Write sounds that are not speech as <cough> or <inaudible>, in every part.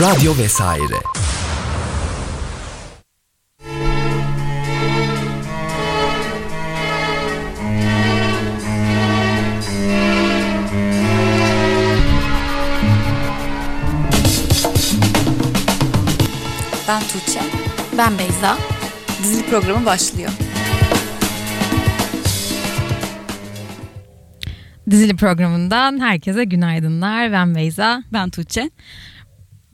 Radyo vesaire. Ben Tuğçe. Ben Beyza. Dizili programı başlıyor. Dizili programından herkese günaydınlar. Ben Beyza. Ben Tuğçe.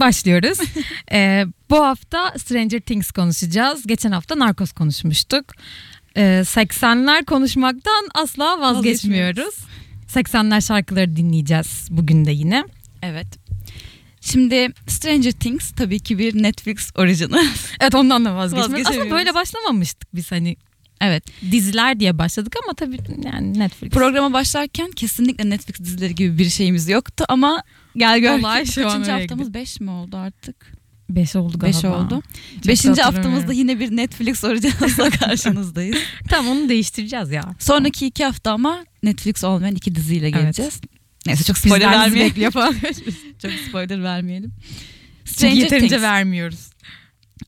Başlıyoruz. <laughs> ee, bu hafta Stranger Things konuşacağız. Geçen hafta Narcos konuşmuştuk. Ee, 80'ler konuşmaktan asla vazgeçmiyoruz. 80'ler şarkıları dinleyeceğiz bugün de yine. Evet. Şimdi Stranger Things tabii ki bir Netflix orijini. <laughs> Evet ondan da vazgeçmiyoruz. Aslında böyle başlamamıştık biz hani evet. diziler diye başladık ama tabii yani Netflix. Programa başlarken kesinlikle Netflix dizileri gibi bir şeyimiz yoktu ama gel gör Olay şu kaçıncı haftamız 5 mi oldu artık? 5 oldu galiba. 5 oldu. Çok da 5. hatırlamıyorum. haftamızda yine bir Netflix orijinalıyla <laughs> karşınızdayız. Tamam onu değiştireceğiz ya. Sonraki iki hafta ama Netflix olmayan iki diziyle Evet. geleceğiz. Neyse çok spoiler Bizden vermeyelim. falan. çok spoiler vermeyelim. Çünkü Stranger yeterince Things. vermiyoruz.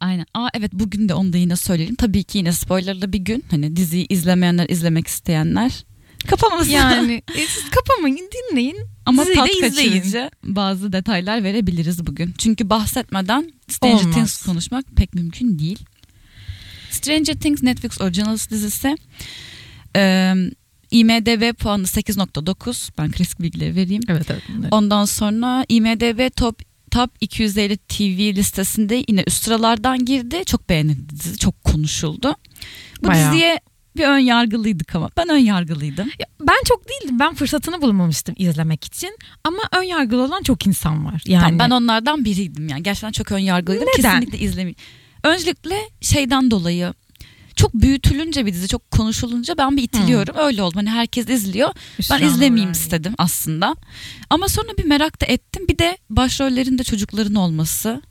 Aynen. Aa evet bugün de onu da yine söyleyelim. Tabii ki yine spoilerlı bir gün. Hani diziyi izlemeyenler, izlemek isteyenler kapamasın. Yani <laughs> e, siz kapamayın dinleyin. Ama diziyi tat de kaçırıcı bazı detaylar verebiliriz bugün. Çünkü bahsetmeden Stranger Olmaz. Things konuşmak pek mümkün değil. Stranger Things Netflix Originals dizisi. Ee, IMDB puanı 8.9. Ben klasik bilgileri vereyim. Evet evet. bunları. Ondan sonra IMDB Top Top 250 TV listesinde yine üst sıralardan girdi. Çok beğenildi dizi, çok konuşuldu. Bu Bayağı. diziye bir ön yargılıydık ama ben ön yargılıydım. Ya, ben çok değildim. Ben fırsatını bulamamıştım izlemek için. Ama ön yargılı olan çok insan var. Yani Tamam, ben onlardan biriydim yani. Gerçekten çok ön yargılıydım. Neden? Kesinlikle izlemeyin. Öncelikle şeyden dolayı çok büyütülünce bir dizi çok konuşulunca ben bir itiliyorum. Öyle oldu. Hani herkes izliyor. Ben Hüsran izlemeyeyim vermeyeyim. istedim aslında. Ama sonra bir merak da ettim. Bir de başrollerin de çocukların olması.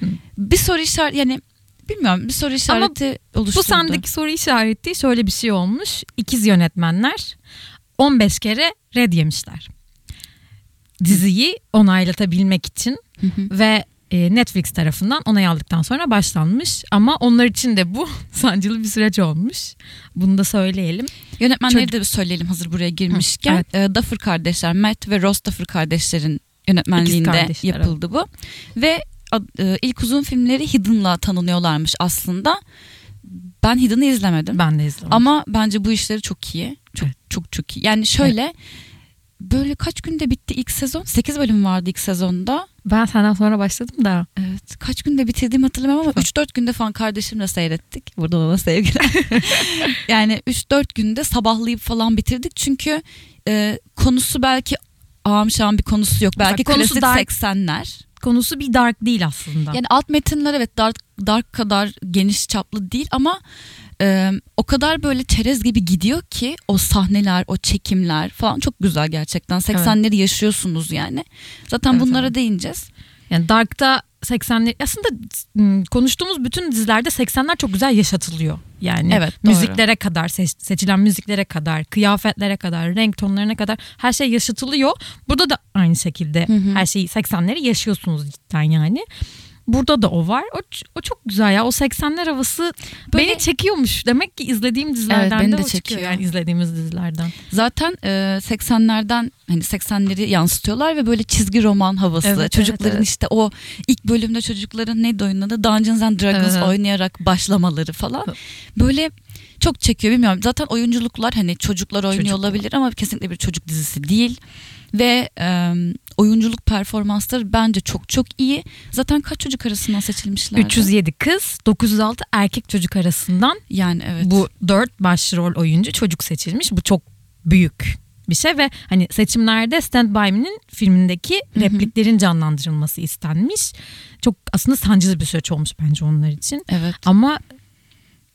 Hı. Bir soru işareti yani bilmiyorum bir soru işareti oluşturdu. Bu sendeki soru işareti şöyle bir şey olmuş. İkiz yönetmenler 15 kere red yemişler. Diziyi onaylatabilmek için Hı hı. ve e, Netflix tarafından onay aldıktan sonra başlanmış. Ama onlar için de bu <laughs> sancılı bir süreç olmuş. Bunu da söyleyelim. Yönetmenleri Çocuk- de söyleyelim hazır buraya girmişken. Hı, Ee, Duffer kardeşler Matt ve Ross Duffer kardeşlerin yönetmenliğinde yapıldı bu. Ve e, ilk uzun filmleri Hidden'la tanınıyorlarmış aslında. Ben Hidden'ı izlemedim. Ben de izledim. Ama bence bu işleri çok iyi. Çok Evet. çok çok iyi. Yani şöyle böyle kaç günde bitti ilk sezon? 8 bölüm vardı ilk sezonda. ben senden sonra başladım da. Evet. Kaç günde bitirdiğimi hatırlamıyorum ama 3-4 günde falan kardeşimle seyrettik. Buradan ona sevgiler. <laughs> yani 3-4 günde sabahlayıp falan bitirdik. Çünkü e, konusu belki ağam şahım bir konusu yok. Belki Bak, konusu klasik dark. 80'ler. Konusu bir dark değil aslında. Yani alt metinler evet dark, dark kadar geniş çaplı değil ama e, o kadar böyle çerez gibi gidiyor ki o sahneler, o çekimler falan çok güzel gerçekten. 80'leri yaşıyorsunuz yani. Zaten Evet, bunlara evet. değineceğiz. Yani Dark'ta 80'ler aslında m, konuştuğumuz bütün dizilerde 80'ler çok güzel yaşatılıyor. Yani Evet, doğru. müziklere kadar seç- seçilen müziklere kadar, kıyafetlere kadar, renk tonlarına kadar her şey yaşatılıyor. Burada da aynı şekilde Hı hı. her şeyi 80'leri yaşıyorsunuz cidden yani. Burada da o var. O, o çok güzel ya. O 80'ler havası Böyle- beni çekiyormuş. Demek ki izlediğim dizilerden beni de, de o çıkıyor. çekiyor. Yani izlediğimiz dizilerden. Zaten e, 80'lerden hani 80'leri yansıtıyorlar ve böyle çizgi roman havası. Evet, çocukların evet, evet. işte o ilk bölümde çocukların neydi oyunun adı? Dungeons and Dragons Evet. oynayarak başlamaları falan. Böyle çok çekiyor bilmiyorum. Zaten oyunculuklar hani çocuklar oynuyor Çocuk. olabilir ama kesinlikle bir çocuk dizisi değil. Ve e, oyunculuk performansları bence çok çok iyi. Zaten kaç çocuk arasından seçilmişler? 307 kız, 906 erkek çocuk arasından Yani evet. Bu dört başrol oyuncu çocuk seçilmiş. Bu çok büyük bir şey ve hani seçimlerde Stand By Me'nin filmindeki repliklerin canlandırılması istenmiş. Çok aslında sancılı bir süreç olmuş bence onlar için. Evet. Ama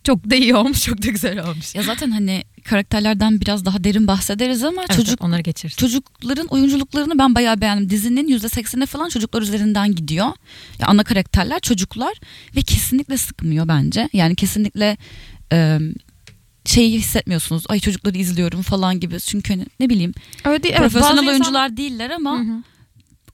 çok da iyi olmuş, çok da güzel olmuş. Ya zaten hani karakterlerden biraz daha derin bahsederiz ama Evet, çocuk onları geçeriz. çocukların oyunculuklarını ben bayağı beğendim. Dizinin %80'i falan çocuklar üzerinden gidiyor. Ya ana karakterler çocuklar ve kesinlikle sıkmıyor bence. Yani kesinlikle e, şeyi hissetmiyorsunuz. Ay çocukları izliyorum falan gibi. Çünkü hani ne bileyim Öyle değil, evet, profesyonel bazı insan- oyuncular değiller ama Hı hı.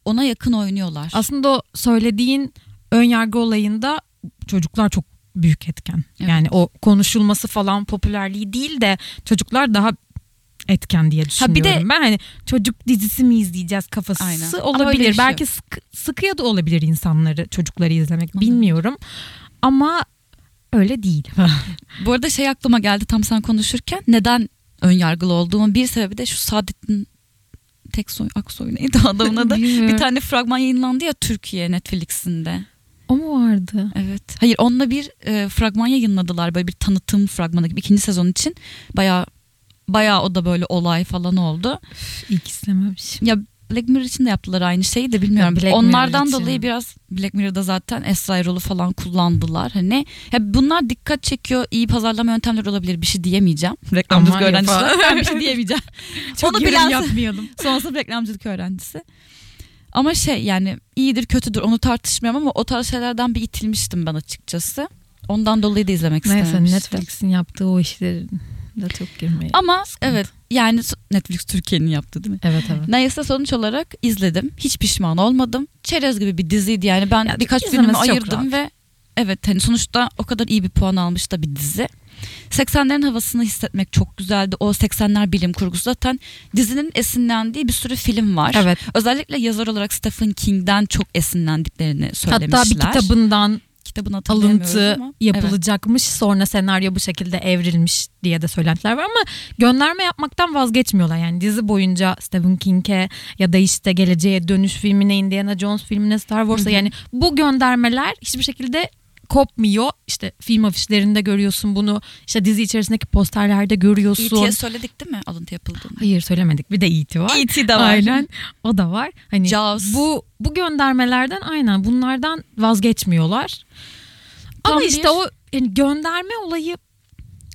ona yakın oynuyorlar. Aslında o söylediğin ön yargı olayında çocuklar çok büyük etken. Evet. Yani o konuşulması falan popülerliği değil de çocuklar daha etken diye düşünüyorum bir de- ben. Hani çocuk dizisi mi izleyeceğiz kafası Aynen. Olabilir. şey Belki sıkı, sıkıya da olabilir insanları çocukları izlemek bilmiyorum. Ama öyle değil. <laughs> Bu arada şey aklıma geldi tam sen konuşurken neden ön yargılı olduğumun bir sebebi de şu Saadettin Teksoy Aksoy neydi <laughs> adamın adı? Bir tane fragman yayınlandı ya Türkiye Netflix'inde. O mu vardı? Evet. Hayır onunla bir e, fragman yayınladılar böyle bir tanıtım fragmanı gibi ikinci sezon için. Baya baya o da böyle olay falan oldu. İlk izlememişim. Ya Black Mirror için de yaptılar aynı şeyi de bilmiyorum. Ya Black Onlardan Mirror için. dolayı biraz Black Mirror'da zaten Esra Erol'u falan kullandılar. Hani ya bunlar dikkat çekiyor. iyi pazarlama yöntemleri olabilir. Bir şey diyemeyeceğim. Reklamcılık Aman öğrencisi. <laughs> Ben bir şey diyemeyeceğim. Çok Onu yorum bilen- yapmayalım. <laughs> Sonrasında reklamcılık öğrencisi. Ama şey yani iyidir kötüdür onu tartışmıyorum ama o tarz şeylerden bir itilmiştim ben açıkçası. Ondan dolayı da izlemek Neyse istememiştim. Netflix'in yaptığı o işleri de çok girmeyelim. Ama Sıkıntı. evet yani Netflix Türkiye'nin yaptı değil mi? Evet evet. Neyse sonuç olarak izledim. Hiç pişman olmadım. Çerez gibi bir diziydi yani. Ben Ya, birkaç çok ayırdım ve evet hani sonuçta o kadar iyi bir puan almış da bir dizi. 80'lerin havasını hissetmek çok güzeldi. O 80'ler bilim kurgusu zaten dizinin esinlendiği bir sürü film var. Evet. Özellikle yazar olarak Stephen King'den çok esinlendiklerini söylemişler. Hatta bir kitabından kitabını alıntı ama. Evet. yapılacakmış. Sonra senaryo bu şekilde evrilmiş diye de söylentiler var ama gönderme yapmaktan vazgeçmiyorlar. Yani dizi boyunca Stephen King'e ya da işte Geleceğe Dönüş filmine, Indiana Jones filmine, Star Wars'a yani bu göndermeler hiçbir şekilde kopmuyor. İşte film afişlerinde görüyorsun bunu. İşte dizi içerisindeki posterlerde görüyorsun. E.T.'ye söyledik değil mi alıntı yapıldığını? Hayır söylemedik. Bir de E.T. var. E.T. de var. Aynen. O da var. Hani Jaws. bu bu göndermelerden aynen bunlardan vazgeçmiyorlar. Ama Tam işte bir- o yani gönderme olayı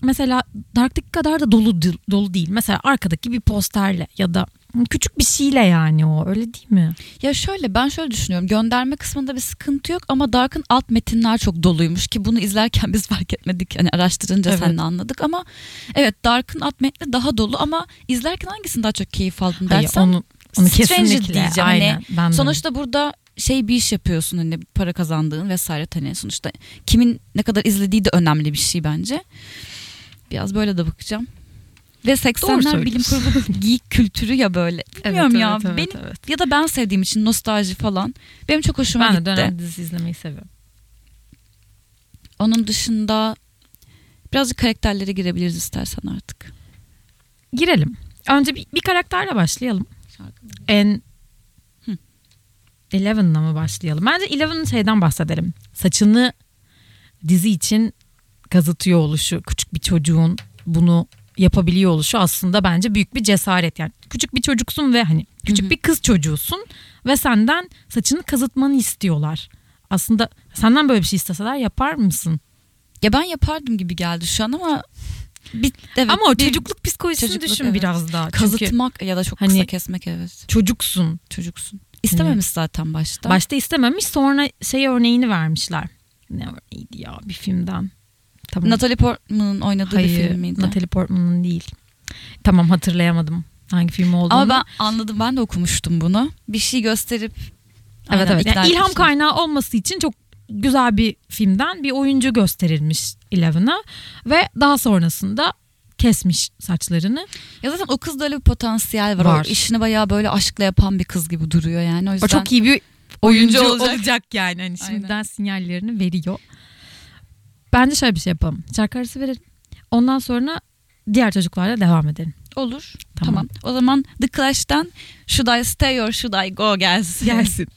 mesela Dark'taki kadar da dolu dolu değil. Mesela arkadaki bir posterle ya da küçük bir şeyle yani o öyle değil mi? Ya şöyle ben şöyle düşünüyorum. Gönderme kısmında bir sıkıntı yok ama Dark'ın alt metinler çok doluymuş ki bunu izlerken biz fark etmedik. Hani araştırınca Evet. seninle anladık ama evet Dark'ın alt metni daha dolu ama izlerken hangisini daha çok keyif aldın Hayır dersen onu onu Stranger kesinlikle diyeceğim. Hani aynen. ben de. sonuçta burada şey bir iş yapıyorsun hani para kazandığın vesaire hani sonuçta kimin ne kadar izlediği de önemli bir şey bence. Biraz böyle de bakacağım. Ve 80'ler bilim kurgu <laughs> geek kültürü ya böyle. Bilmiyorum ya. evet, benim evet. ya da ben sevdiğim için nostalji falan. Benim çok hoşuma ben de gitti. dönem dizisi izlemeyi seviyorum. Onun dışında birazcık karakterlere girebiliriz istersen artık. Girelim. Önce bir, bir karakterle başlayalım. En Hı. Eleven'la mı başlayalım? Bence Eleven'ın şeyden bahsedelim. Saçını dizi için kazıtıyor oluşu, küçük bir çocuğun bunu yapabiliyor oluşu aslında bence büyük bir cesaret. Yani küçük bir çocuksun ve hani küçük Hı hı. bir kız çocuğusun ve senden saçını kazıtmanı istiyorlar. Aslında senden böyle bir şey isteseler yapar mısın? Ya ben yapardım gibi geldi şu an ama bir, evet, Ama o bir çocukluk psikolojisini çocukluk, düşün evet. biraz daha. Çünkü kazıtmak ya da çok kısa hani- kesmek evet. çocuksun. Çocuksun. İstememiş zaten başta. Başta istememiş sonra şey örneğini vermişler. Ne örneğiydi ya bir filmden. Tamam. Natalie Portman'ın oynadığı bir Hayır, film miydi? Natalie Portman'ın değil. Tamam hatırlayamadım hangi film olduğunu. Ama ben anladım ben de okumuştum bunu. Bir şey gösterip evet Aynen, evet. Yani ilham etmişler. kaynağı olması için çok güzel bir filmden bir oyuncu gösterilmiş Eleven'a ve daha sonrasında kesmiş saçlarını. Ya zaten o kızda öyle bir potansiyel var. Var. O işini bayağı böyle aşkla yapan bir kız gibi duruyor yani. O yüzden O çok iyi bir oyuncu, Oyuncu olacak. olacak. yani. Hani Aynen. şimdiden sinyallerini veriyor. Bence şöyle bir şey yapalım. Şarkı arası verelim. Ondan sonra diğer çocuklarla devam edelim. olur. Tamam. Tamam. O zaman The Clash'ten Should I Stay or Should I Go gelsin. Gelsin. <laughs>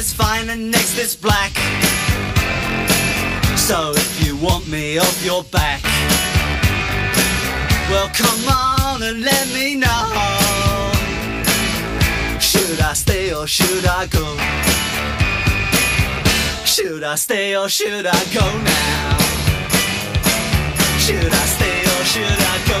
fine and next is black. So if you want me off your back, well come on and let me know. Should I stay or should I go? Should I stay or should I go now? Should I stay or should I go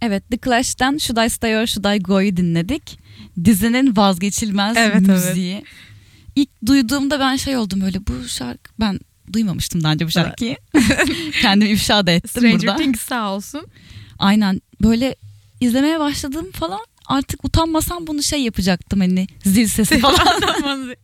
Evet The Clash'ten Should I Stay or Should I Go'yu dinledik. Dizinin vazgeçilmez Evet, evet. müziği. İlk duyduğumda ben şey oldum böyle bu şarkı ben duymamıştım daha önce bu şarkıyı. <laughs> Kendimi ifşa da ettim Stranger burada. Things sağ olsun. Aynen böyle izlemeye başladım falan artık utanmasam bunu şey yapacaktım hani zil sesi <laughs> falan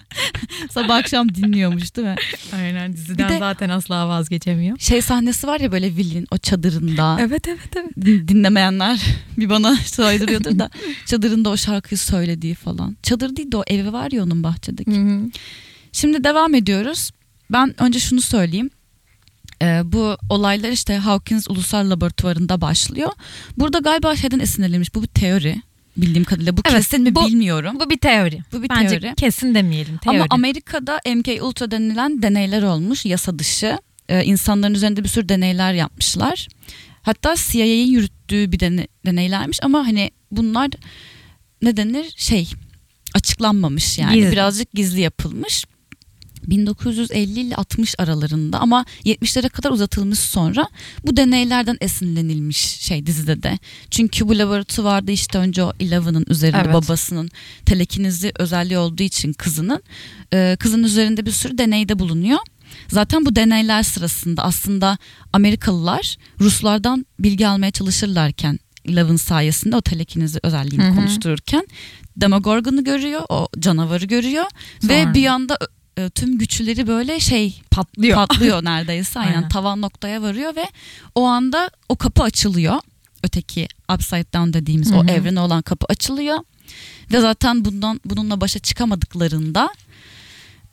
sabah akşam dinliyormuş değil mi? Aynen diziden de- zaten asla vazgeçemiyor. Şey sahnesi var ya böyle Will'in o çadırında Evet evet evet. Din- dinlemeyenler <laughs> bir bana saydırıyordur da çadırında o şarkıyı söylediği falan. Çadır değil de o evi var ya onun bahçedeki. Hı hı. Şimdi devam ediyoruz. Ben önce şunu söyleyeyim. Ee, bu olaylar işte Hawkins Ulusal Laboratuvarı'nda başlıyor. Burada galiba şeyden esinlenilmiş. Bu bir teori bildiğim kadarıyla. Bu Evet, kesin mi bu- bilmiyorum. Bu bir teori. Bu bir Bence teori. kesin demeyelim. Teori. Ama Amerika'da MK Ultra denilen deneyler olmuş yasa dışı. Ee, insanların üzerinde bir sürü deneyler yapmışlar. Hatta CIA'nin yürüttüğü bir dene- deneylermiş ama hani bunlar ne denir şey açıklanmamış yani Gizli. birazcık gizli yapılmış. 1950 ile 60 aralarında ama 70'lere kadar uzatılmış sonra bu deneylerden esinlenilmiş şey dizide de. Çünkü bu laboratuvarda işte önce o Eleven'ın üzerinde Evet. babasının telekinizi özelliği olduğu için kızının e, kızın üzerinde bir sürü deneyde bulunuyor. Zaten bu deneyler sırasında aslında Amerikalılar Ruslardan bilgi almaya çalışırlarken Eleven sayesinde o telekinizi özelliğini Hı hı. konuştururken Demogorgon'u görüyor, o canavarı görüyor ve Sonra. bir anda e, tüm güçleri böyle şey patlıyor. patlıyor <laughs> neredeyse aynen. Aynen. tavan noktaya varıyor ve o anda o kapı açılıyor. Öteki upside down dediğimiz Hı o evrene olan kapı açılıyor. Ve zaten bundan bununla başa çıkamadıklarında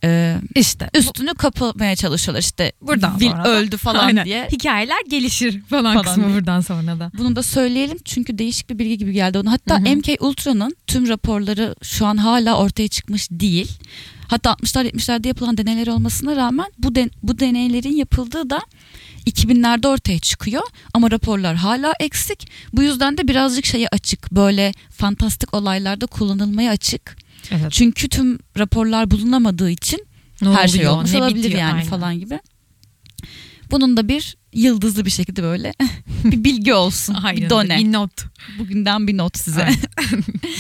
e, işte üstünü kapamaya çalışıyorlar. İşte Buradan Will sonra da- öldü falan Aynen. diye. hikayeler gelişir falan, Falan kısmı diye. buradan sonra da. Bunu da söyleyelim çünkü değişik bir bilgi gibi geldi ona. Hatta Hı hı. MK Ultra'nın tüm raporları şu an hala ortaya çıkmış değil. Hatta 60'lar 70'lerde yapılan deneyler olmasına rağmen bu den- bu deneylerin yapıldığı da 2000'lerde ortaya çıkıyor ama raporlar hala eksik. Bu yüzden de birazcık şeye açık. Böyle fantastik olaylarda kullanılmaya açık. Evet. Çünkü tüm raporlar bulunamadığı için Ne her şey oluyor, olmuş ne olabilir bitiyor, yani aynen. falan gibi. Bunun da bir yıldızlı bir şekilde böyle <laughs> bir bilgi olsun. Aynen. bir done. Bir not. Bugünden bir not size.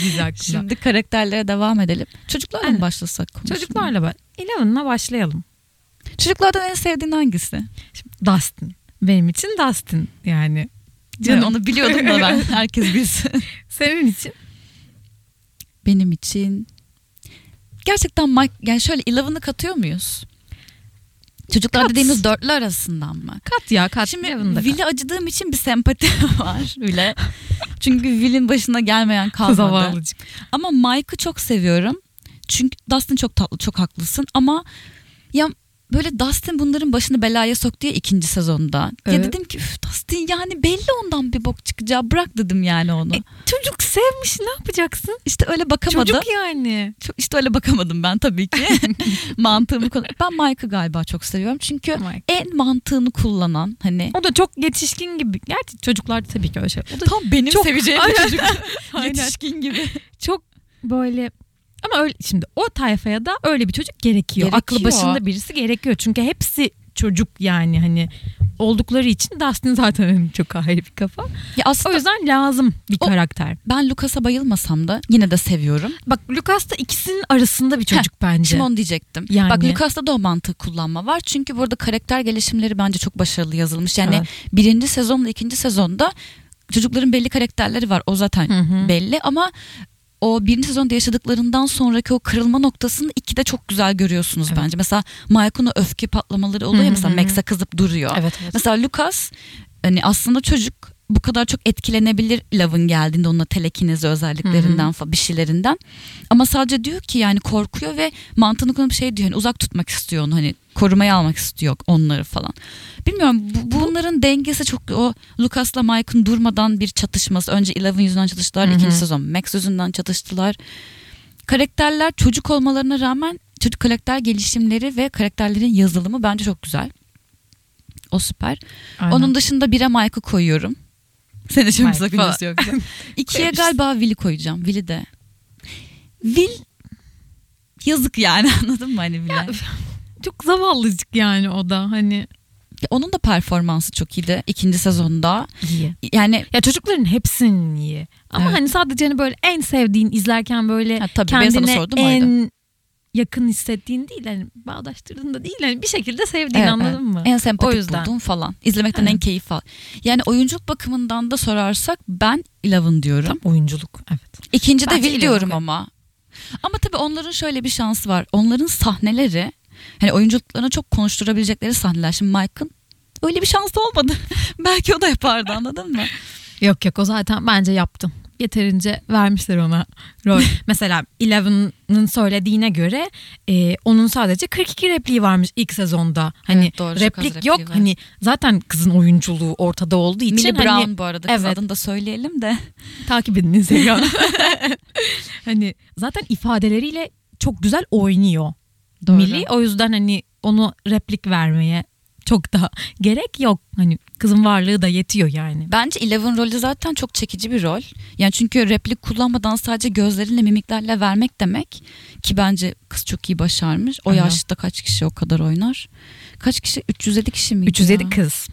Güzel. <laughs> Şimdi karakterlere devam edelim. Çocuklarla Aynen. mı başlasak? konuşmaya? Çocuklarla bak. Eleven'la başlayalım. Çocuklardan en sevdiğin hangisi? Şimdi Dustin. Benim için Dustin yani. Canım. Canım. onu biliyordum da ben. <laughs> Herkes bilsin. Senin için? Benim için gerçekten Mike yani şöyle Eleven'ı katıyor muyuz? Çocuklar Kat. dediğimiz dörtlü arasından mı? Kat ya kat. Şimdi. Will'e acıdığım için bir sempati <laughs> var Will'e. Çünkü Will'in başına gelmeyen <laughs> kalmadı. Zavallıcık. Ama Mike'ı çok seviyorum. Çünkü Dustin çok tatlı, çok haklısın ama ya böyle Dustin bunların başını belaya soktu ya ikinci sezonda. Ya Evet. dedim ki "Üf, Dustin yani belli ondan bir bok çıkacağı bırak dedim yani onu. E, Çocuk sevmiş ne yapacaksın? işte öyle bakamadım. Çocuk yani. İşte öyle bakamadım ben tabii ki. <laughs> Mantığımı konu. Ben Mike'ı galiba çok seviyorum. Çünkü Mike. en mantığını kullanan hani O da çok yetişkin gibi. Gerçi çocuklar tabii ki öyle şey. O da tam benim çok- seveceğim <laughs> bir çocuk. Yetişkin gibi. çok böyle ama öyle şimdi o tayfaya da öyle bir çocuk gerekiyor. Gerekiyor. Aklı başında birisi gerekiyor. Çünkü hepsi çocuk yani hani oldukları için Dustin zaten <laughs> çok ayrı bir kafa. Ya aslında O yüzden lazım bir O- karakter. ben Lucas'a bayılmasam da yine de seviyorum. Bak Lucas da ikisinin arasında bir çocuk bence. Şimdi onu diyecektim. Yani. Bak Lucas'ta da o mantık kullanma var. Çünkü burada karakter gelişimleri bence çok başarılı yazılmış. Yani Evet. birinci sezonla ikinci sezonda çocukların belli karakterleri var. O zaten Hı hı. belli ama o birinci sezonda yaşadıklarından sonraki o kırılma noktasını ikide çok güzel görüyorsunuz Evet. bence. Mesela Mike'ın öfke patlamaları oluyor ya mesela hı. Max'e kızıp duruyor. Evet, evet. Mesela Lucas hani aslında çocuk bu kadar çok etkilenebilir Love'ın geldiğinde onun o telekinezi özelliklerinden falan bir şeylerinden. Ama sadece diyor ki yani korkuyor ve mantığını kullanıp şey diyor hani uzak tutmak istiyor onu hani korumaya almak istiyor onları falan. Bilmiyorum bu, bunların dengesi çok o Lucas'la Mike'ın durmadan bir çatışması. Önce Eleven yüzünden çatıştılar, Hı hı. ikinci sezon Max yüzünden çatıştılar. Karakterler çocuk olmalarına rağmen çocuk karakter gelişimleri ve karakterlerin yazılımı bence çok güzel. O süper. Aynen. Onun dışında bire Mike'ı koyuyorum. İçin bir Mike sakıncası yoksa. İkiye galiba Will'i koyacağım. Will'i de. Will yazık yani <laughs> anladın mı hani Will'e? Ya, çok zavallıcık yani o da hani Onun da performansı çok iyiydi ikinci sezonda. iyi. Yani Ya çocukların hepsinin iyi. Ama Evet. hani sadece hani böyle en sevdiğin izlerken böyle Ha, tabii, kendine sordum en oydu. Yakın hissettiğin değil hani bağdaştırdığın da değil hani bir şekilde sevdiğin Evet, anladın evet. mı? en sempatik O yüzden. buldum falan. İzlemekten en Evet. keyif al. Yani oyunculuk bakımından da sorarsak ben Eleven diyorum. Tam oyunculuk evet. İkinci de Will diyorum okey. ama. Ama tabii onların şöyle bir şansı var. Onların sahneleri hani oyunculuklarına çok konuşturabilecekleri sahneler. Şimdi Mike'ın öyle bir şansı olmadı. <laughs> Belki o da yapardı anladın mı? Yok yok o zaten bence yaptım. Yeterince vermişler ona rol. <laughs> Mesela Eleven'ın söylediğine göre e, onun sadece 42 repliği varmış ilk sezonda. Hani Evet, doğru, replik yok. var. Hani zaten kızın oyunculuğu ortada olduğu için Millie hani Brown bu arada evet. adını da söyleyelim de. <laughs> takip edin Instagram'da. <laughs> hani zaten ifadeleriyle çok güzel oynuyor. Doğru. Millie o yüzden hani onu replik vermeye çok da gerek yok. Hani kızın varlığı da yetiyor yani. Bence Eleven rolü zaten çok çekici bir rol. Yani çünkü replik kullanmadan sadece gözlerinle mimiklerle vermek demek ki bence kız çok iyi başarmış. O Aynen. yaşta kaç kişi o kadar oynar? Kaç kişi? 307 kişi miydi 307 ya? kız.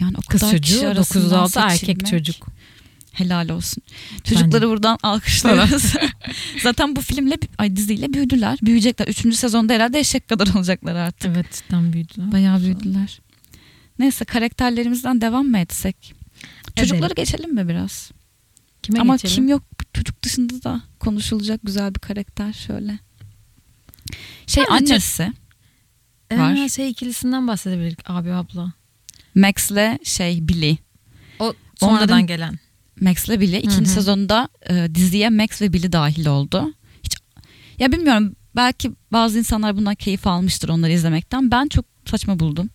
Yani o Kız kadar kişi çocuğu, arasından 906 erkek çocuk. Helal olsun. Çocukları buradan alkışlıyoruz. <laughs> <laughs> Zaten bu filmle, ay diziyle büyüdüler. Büyüyecekler. Üçüncü sezonda herhalde eşek kadar <laughs> olacaklar artık. Evet cidden büyüdü. Bayağı büyüdüler. Neyse karakterlerimizden devam mı etsek? Çocukları geçelim mi biraz? Kime Ama geçelim? kim yok çocuk dışında da konuşulacak güzel bir karakter şöyle. Şey Bence annesi Ee, var. şey ikilisinden bahsedebiliriz abi abla. Max'le şey Billy. O sonradan Onların- gelen. Max'le Billy. İkinci Hı hı. sezonda e, diziye Max ve Billy dahil oldu. Hiç ya bilmiyorum belki bazı insanlar bundan keyif almıştır onları izlemekten. Ben çok saçma buldum.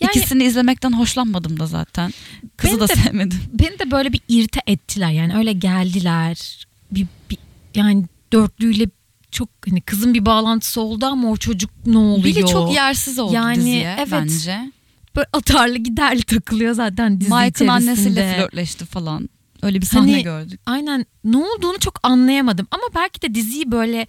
Yani- İkisini izlemekten hoşlanmadım da zaten. Kızı da de- sevmedim. <laughs> Beni de böyle bir irite ettiler yani öyle geldiler. Bir, bir- yani dörtlüyle çok hani kızın bir bağlantısı oldu ama o çocuk ne oluyor? Billy çok yersiz oldu Yani, diziye evet. bence. Böyle atarlı giderli takılıyor zaten dizi Mike'ın içerisinde. annesiyle flörtleşti falan. Öyle bir sahne Hani- gördük. Aynen ne olduğunu çok anlayamadım ama belki de diziyi böyle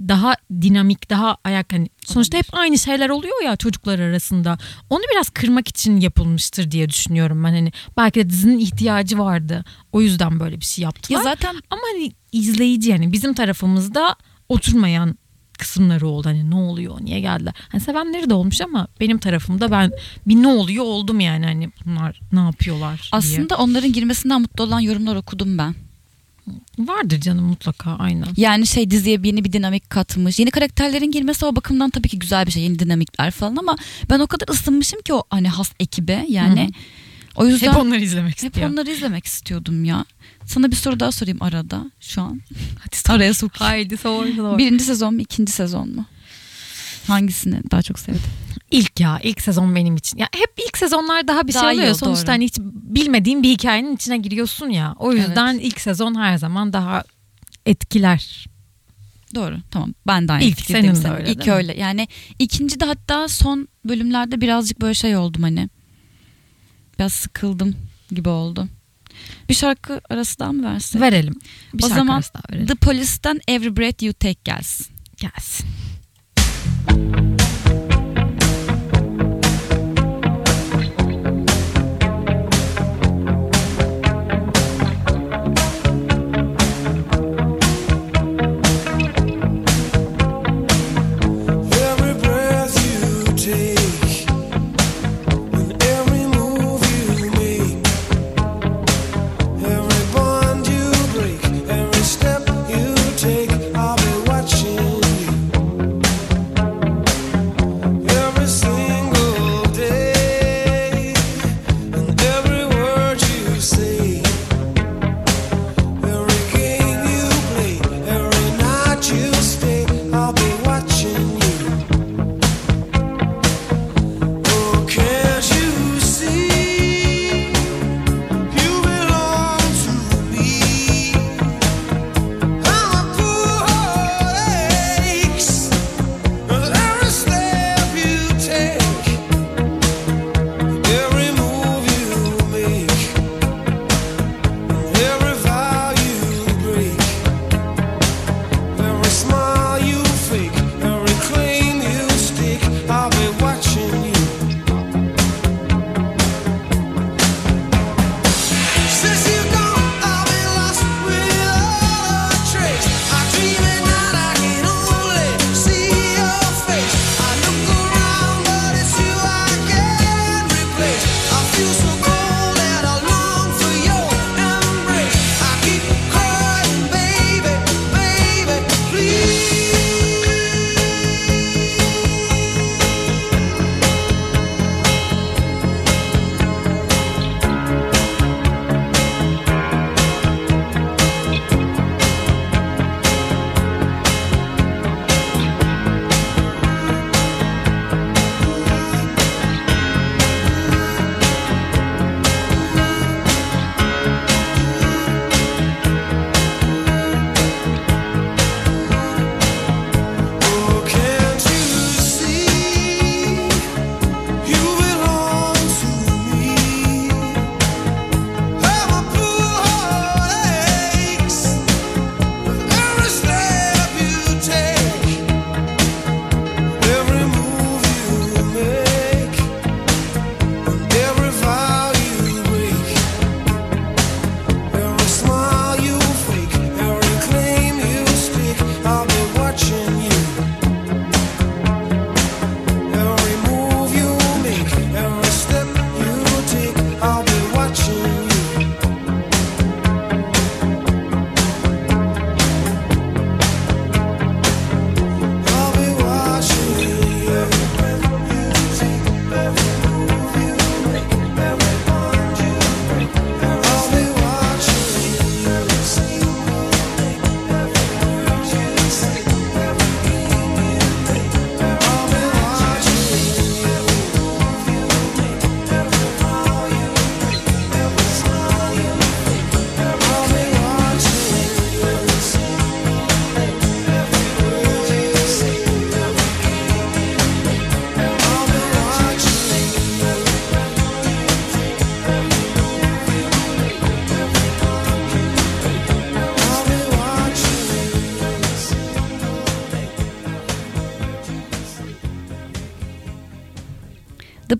daha dinamik, daha ayak hani sonuçta hep aynı şeyler oluyor ya çocuklar arasında. Onu biraz kırmak için yapılmıştır diye düşünüyorum ben hani belki de dizinin ihtiyacı vardı. O yüzden böyle bir şey yaptılar. Ya zaten Ama hani izleyici yani bizim tarafımızda oturmayan kısımları oldu. Hani ne oluyor, niye geldiler? Hani sevenleri de olmuş ama benim tarafımda ben bir ne oluyor oldum yani hani bunlar ne yapıyorlar diye. aslında onların girmesinden mutlu olan yorumlar okudum ben. Vardır canım mutlaka aynen. Yani şey diziye yeni bir dinamik katmış. Yeni karakterlerin girmesi o bakımdan tabii ki güzel bir şey. Yeni dinamikler falan ama ben o kadar ısınmışım ki o hani has ekibe yani. Hı hı. O yüzden Hep onları izlemek hep istiyor. onları izlemek istiyordum ya. Sana bir soru daha sorayım arada şu an. <laughs> Hadi sor. Araya sok. Haydi sor sor. Birinci sezon mu ikinci sezon mu? Hangisini daha çok sevdin? İlk ya ilk sezon benim için. Ya hep ilk sezonlar daha bir Daha şey iyi oluyor. oldu, Sonuçta doğru. hani hiç bilmediğin bir hikayenin içine giriyorsun ya. O yüzden ilk sezon her zaman daha etkiler. Doğru tamam ben de aynı İlk senin de öyle, İlk öyle yani ikinci de hatta son bölümlerde birazcık böyle şey oldum hani. Biraz sıkıldım gibi oldu. Bir şarkı arası daha mı versek? Verelim. Bir O zaman. The Police'ten Every Breath You Take gelsin. Gelsin.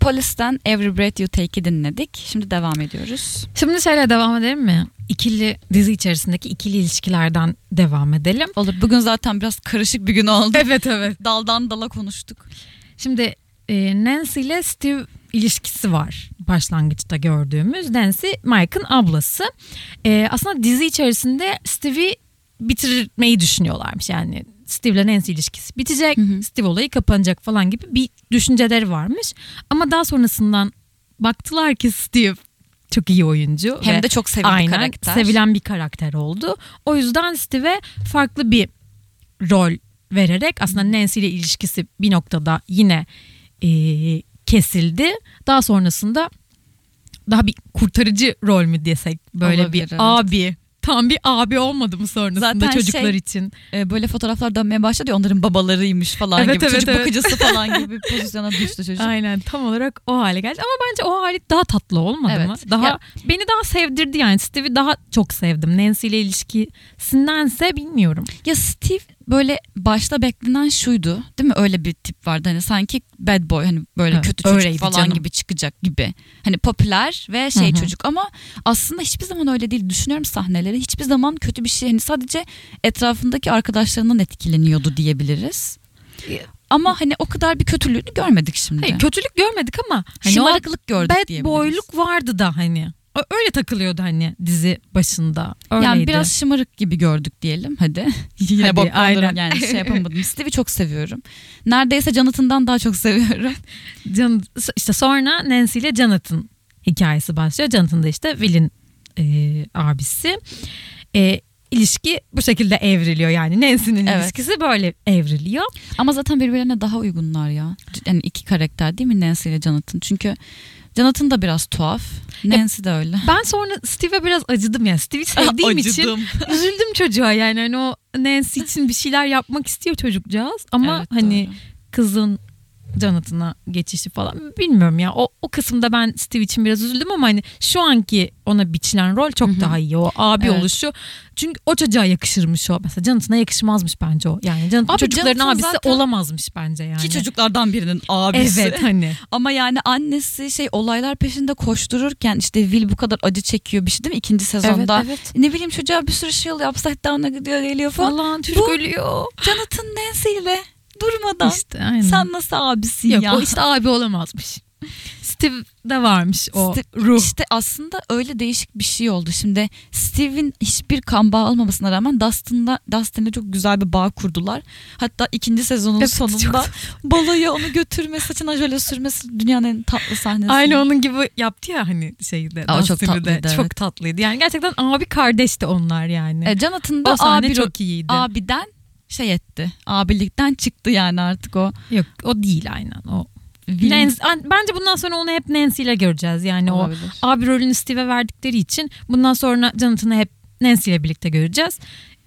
The Police'ten Every Breath You Take'i dinledik. Şimdi devam ediyoruz. Şimdi şöyle devam edelim mi? İkili dizi içerisindeki ikili ilişkilerden devam edelim. Olur. Bugün zaten biraz karışık bir gün oldu. Evet evet. Daldan dala konuştuk. Şimdi e, Nancy ile Steve ilişkisi var başlangıçta gördüğümüz. Nancy Mike'ın ablası. E, aslında dizi içerisinde Steve'i bitirmeyi düşünüyorlarmış. Yani Steve ile Nancy ilişkisi bitecek. Hı hı. Steve olayı kapanacak falan gibi bir düşünceleri varmış. Ama daha sonrasından baktılar ki Steve çok iyi oyuncu. Hem de çok sevimli Aynen, karakter. sevilen bir karakter oldu. O yüzden Steve'e farklı bir rol vererek aslında Nancy ile ilişkisi bir noktada yine e, kesildi. Daha sonrasında daha bir kurtarıcı rol mü desek böyle Olabilir, bir evet. abi tam bir abi olmadı mı sonrasında Zaten çocuklar şey- için? Ee, böyle fotoğraflar dönmeye başladı ya onların babalarıymış falan Evet, gibi. evet, çocuk evet. bakıcısı falan gibi <laughs> pozisyona düştü çocuk. Aynen tam olarak o hale geldi ama bence o hali daha tatlı olmadı Evet. mı? Daha Ya- beni daha sevdirdi yani Steve'i daha çok sevdim. Nancy ile ilişkisindense bilmiyorum. Ya Steve böyle başta beklenen şuydu değil mi? Öyle bir tip vardı hani sanki bad boy hani böyle Evet, kötü çocuk falan canım. gibi çıkacak gibi. Hani popüler ve şey Hı hı. çocuk ama aslında hiçbir zaman öyle değil. Düşünüyorum sahneleri hiçbir zaman kötü bir şey hani sadece etrafındaki arkadaşlarından etkileniyordu diyebiliriz. Ama hani o kadar bir kötülüğünü görmedik şimdi. Hayır kötülük görmedik ama hani Şımarıklık gördük bad diyebiliriz. boyluk vardı da hani. Öyle takılıyordu hani dizi başında. Öyleydi. Yani biraz şımarık gibi gördük diyelim hadi. <laughs> Yine Hadi, aynen. yani şey <laughs> yapamadım. Steve'i çok seviyorum. Neredeyse Jonathan'dan daha çok seviyorum. <laughs> Can, işte sonra Nancy ile Jonathan hikayesi başlıyor. Jonathan da işte Will'in e, abisi. E, ilişki bu şekilde evriliyor yani Nancy'nin Evet. ilişkisi böyle evriliyor. Ama zaten birbirlerine daha uygunlar ya. Yani iki karakter değil mi Nancy ile Jonathan? Çünkü Jonathan da biraz tuhaf. Nancy de öyle. Ben sonra Steve'e biraz acıdım ya. Steve'i <laughs> sevdiğim için <laughs> üzüldüm çocuğa yani hani o Nancy için bir şeyler yapmak istiyor çocukcağız ama Evet, hani doğru. kızın Jonathan'a geçişi falan bilmiyorum ya o, o kısımda ben Steve için biraz üzüldüm ama hani şu anki ona biçilen rol çok Hı hı. daha iyi o abi Evet. oluşu çünkü o çocuğa yakışırmış o mesela Jonathan'a yakışmazmış bence o yani Jonathan Abi çocukların Jonathan abisi zaten- olamazmış bence yani İki çocuklardan birinin abisi. evet hani <laughs> Ama yani annesi şey olaylar peşinde koştururken işte Will bu kadar acı çekiyor bir şey değil mi ikinci sezonda? evet, evet. Ne bileyim çocuğa bir sürü şey oluyor upside down'a gidiyor geliyor falan. falan çocuk Bu- ölüyor Jonathan Nancy ile durmadan. işte aynen. Sen nasıl abisin Yok ya? o işte abi olamazmış. Steve de varmış o Steve- ruh. İşte aslında öyle değişik bir şey oldu. Şimdi Steve'in hiçbir kan bağı olmamasına rağmen Dustin'la Dustin'le çok güzel bir bağ kurdular. Hatta ikinci sezonun Evet, sonunda çok- baloya onu götürmesi, saçına jöle sürmesi dünyanın en tatlı sahnesi. Aynı onun gibi yaptı ya hani şeyde. Aa, çok de. tatlıydı, Çok evet. tatlıydı. Yani gerçekten abi kardeşti onlar yani. E, Jonathan da o sahne abi, çok iyiydi. abiden şey etti. Abilikten çıktı yani artık o. Yok o değil aynen o. Nancy, an- bence bundan sonra onu hep Nancy ile göreceğiz. Yani Olabilir. o abi rolünü Steve'e verdikleri için bundan sonra Jonathan'ı hep Nancy ile birlikte göreceğiz.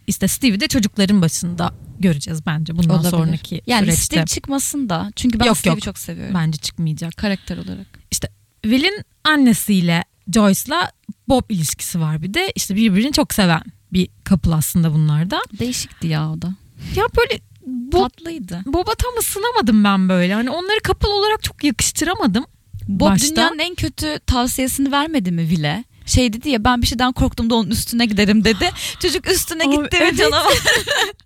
İşte Steve'i de çocukların başında göreceğiz bence bundan Olabilir. sonraki yani süreçte. Steve çıkmasın da. Çünkü ben Yok, Steve'i yok. çok seviyorum. Bence çıkmayacak. Karakter olarak. Will'in annesiyle Joyce'la Bob ilişkisi var bir de. işte birbirini çok seven bir couple aslında bunlar da. Değişikti ya o da. Ya böyle Bob, Tatlıydı. Bob'a tam ısınamadım ben böyle. Hani onları couple olarak çok yakıştıramadım. Bob Başta- dünyanın en kötü tavsiyesini vermedi mi Vile? Şey dedi ya ben bir şeyden korktum da onun üstüne giderim dedi. <sighs> Çocuk üstüne Abi, gitti ve evet. canavar <laughs>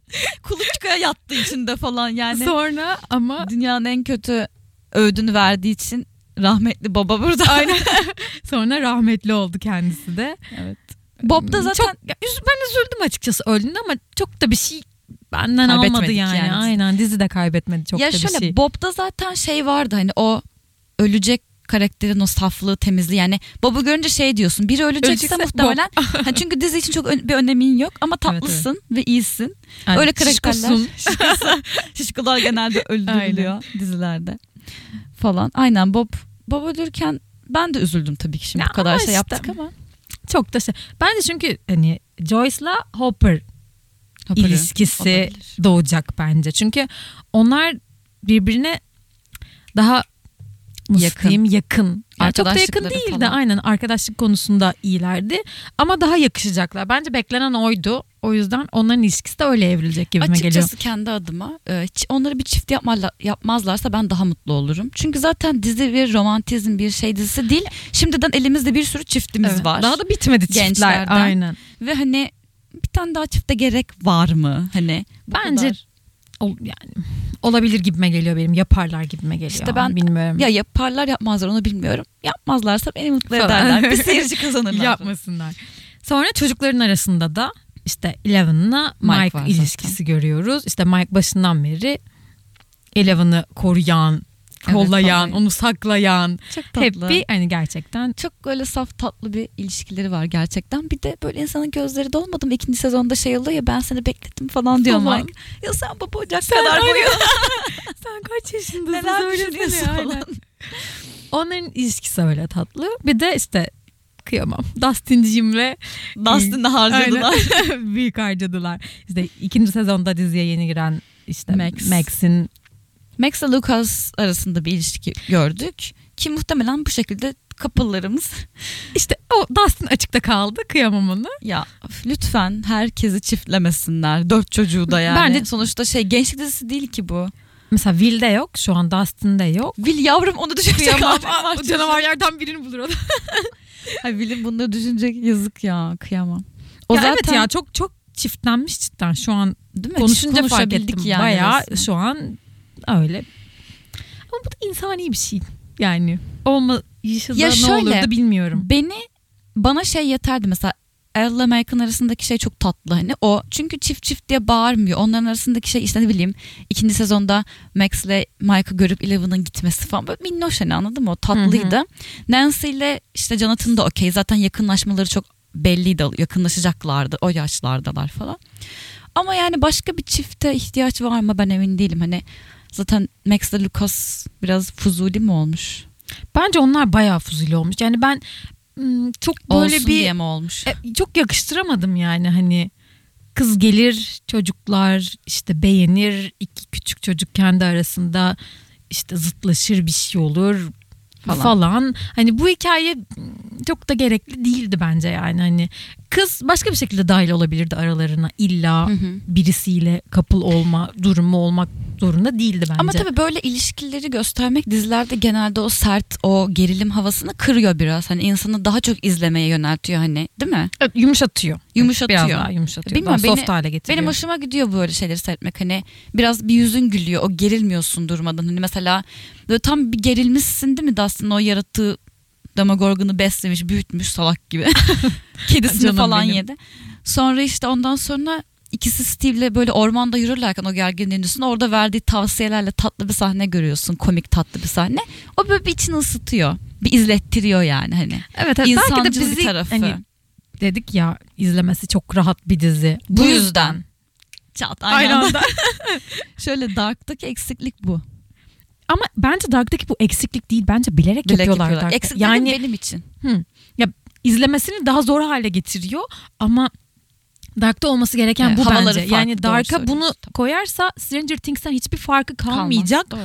<laughs> kuluçkaya yattı içinde falan yani. Sonra ama Dünyanın en kötü öğüdünü verdiği için rahmetli baba burada. aynen <laughs> sonra rahmetli oldu kendisi de. Evet. Bob da zaten çok, ben üzüldüm açıkçası öldüğünde ama çok da bir şey benden almadı yani. yani. Aynen dizi de kaybetmedi çok ya da bir şöyle şey. Bob'da zaten şey vardı hani o ölecek karakterin o saflığı temizliği yani Bob'u görünce şey diyorsun biri ölecekse Ölecekse muhtemelen ha, çünkü dizi için çok bir önemin yok ama tatlısın ve iyisin Yani öyle karakterler şişkosun. <laughs> şişkolar genelde öldürülüyor dizilerde falan aynen Bob Bob ölürken ben de üzüldüm tabii ki şimdi Ya bu kadar şey işte. yaptık ama çok da şey. Bence çünkü hani Joyce'la Hopper Hopper'ı ilişkisi olabilir. doğacak bence. Çünkü onlar birbirine daha Yakın. yakın. Yani çok da yakın Arkadaşlıkları değil de falan. aynen arkadaşlık konusunda iyilerdi. Ama daha yakışacaklar. Bence beklenen oydu. O yüzden onların ilişkisi de öyle evrilecek Açıkçası geliyor. kendi adıma e, onları bir çift yapmazla, yapmazlarsa ben daha mutlu olurum. Çünkü zaten dizi bir romantizm bir şey dizisi değil. Şimdiden elimizde bir sürü çiftimiz Evet. var. Daha da bitmedi çiftler. Gençlerden. Aynen. Ve hani bir tane daha çifte gerek var mı? Hani Bence kadar. Ol, yani olabilir gibime geliyor benim. Yaparlar gibime geliyor. İşte ben- bilmiyorum. ya yaparlar yapmazlar onu bilmiyorum. Yapmazlarsa beni mutlu Falan. ederler. Bir <laughs> seyirci kazanırlar. Yapmasınlar. Sonra çocukların arasında da işte Eleven'la Mike Mike, ilişkisi görüyoruz. İşte Mike başından beri Eleven'ı koruyan, kollayan, kollayan. onu saklayan. Çok Hep tatlı. bir hani gerçekten çok böyle saf tatlı bir ilişkileri var gerçekten. Bir de böyle insanın gözleri dolmadı mı? İkinci sezonda şey oluyor ya ben seni bekledim falan diyor Falan. Mike. Ya sen baba ocak Sen kadar boyu <laughs> sen kaç yaşındasın? neler düşünüyorsun aynen. falan. Onların ilişkisi öyle tatlı. Bir de işte kıyamam. Dustin'cimle Dustin'de harcadılar. Aynen. <laughs> Büyük harcadılar. İşte ikinci sezonda diziye yeni giren işte Max. Max'in Max ile Lucas arasında bir ilişki gördük. Ki muhtemelen bu şekilde kapılarımız <laughs> işte o Dustin açıkta kaldı. Kıyamam onu. ya lütfen herkesi çiftlemesinler. Dört çocuğu da yani. Bence- sonuçta şey gençlik dizisi değil ki bu. Mesela Will'de yok. Şu an Dustin'de yok. Will yavrum onu düşünecek Kıyamam. halim var Aa, o çocuğun. canavarlardan birini bulur o da. <laughs> Ay Will'in bunları düşünecek yazık ya kıyamam. O Ya zaten Evet ya çok çok çiftlenmiş cidden. Şu an değil mi? konuşunca fark ettim. yani Bayağı resmen. şu an öyle. Ama bu da insani bir şey. Yani olmayışı da Ya ne şöyle, olurdu bilmiyorum. Beni bana şey yeterdi mesela Elle American arasındaki şey çok tatlı hani o çünkü çift çift diye bağırmıyor onların arasındaki şey işte ne bileyim ikinci sezonda Max ile Mike'ı görüp Eleven'ın gitmesi falan böyle minnoş hani anladın mı o tatlıydı. Nancy ile işte Jonathan da okey zaten yakınlaşmaları çok belliydi yakınlaşacaklardı o yaşlardalar falan. Ama yani başka bir çifte ihtiyaç var mı ben emin değilim hani zaten Max ile Lucas biraz fuzuli mi olmuş? Bence onlar bayağı fuzuli olmuş. Yani ben çok böyle Olsun bir diye mi olmuş? E, çok yakıştıramadım yani hani kız gelir çocuklar işte beğenir iki küçük çocuk kendi arasında işte zıtlaşır bir şey olur Falan. falan. Hani bu hikaye çok da gerekli değildi bence yani hani kız başka bir şekilde dahil olabilirdi aralarına illa Hı hı. birisiyle kapıl olma durumu olmak zorunda değildi bence. Ama tabii böyle ilişkileri göstermek dizilerde genelde o sert o gerilim havasını kırıyor biraz. Hani insanı daha çok izlemeye yöneltiyor hani değil mi? Evet, yumuşatıyor. Yumuşatıyor. Biraz daha yumuşatıyor. Bilmiyorum, daha beni- soft hale getiriyor. Benim hoşuma gidiyor böyle şeyleri seyretmek. Hani biraz bir yüzün gülüyor. O gerilmiyorsun durmadan. Hani mesela böyle tam bir gerilmişsin değil mi Dustin o yaratığı Demogorgon'u beslemiş, büyütmüş salak gibi. <laughs> Kedisini falan benim. yedi. Sonra işte ondan sonra ikisi Steve'le böyle ormanda yürürlerken o gerginliğin üstünde orada verdiği tavsiyelerle tatlı bir sahne görüyorsun. Komik tatlı bir sahne. O böyle bir içini ısıtıyor. Bir izlettiriyor yani hani. Evet, evet belki de bizi bir tarafı. hani dedik ya izlemesi çok rahat bir dizi. Bu yüzden. Çat Aynı aynı anda. anda. <laughs> Şöyle Dark'taki eksiklik bu. Ama bence Dark'taki bu eksiklik değil. Bence bilerek, Bilek yapıyorlar. yapıyorlar. Dark'ta. Eksiklik yani benim için. hı, ya izlemesini daha zor hale getiriyor ama Dark'ta olması gereken Evet, bu bence. farklı, yani Dark'a bunu koyarsa Stranger Things'ten hiçbir farkı Kalmaz. kalmayacak. Doğru.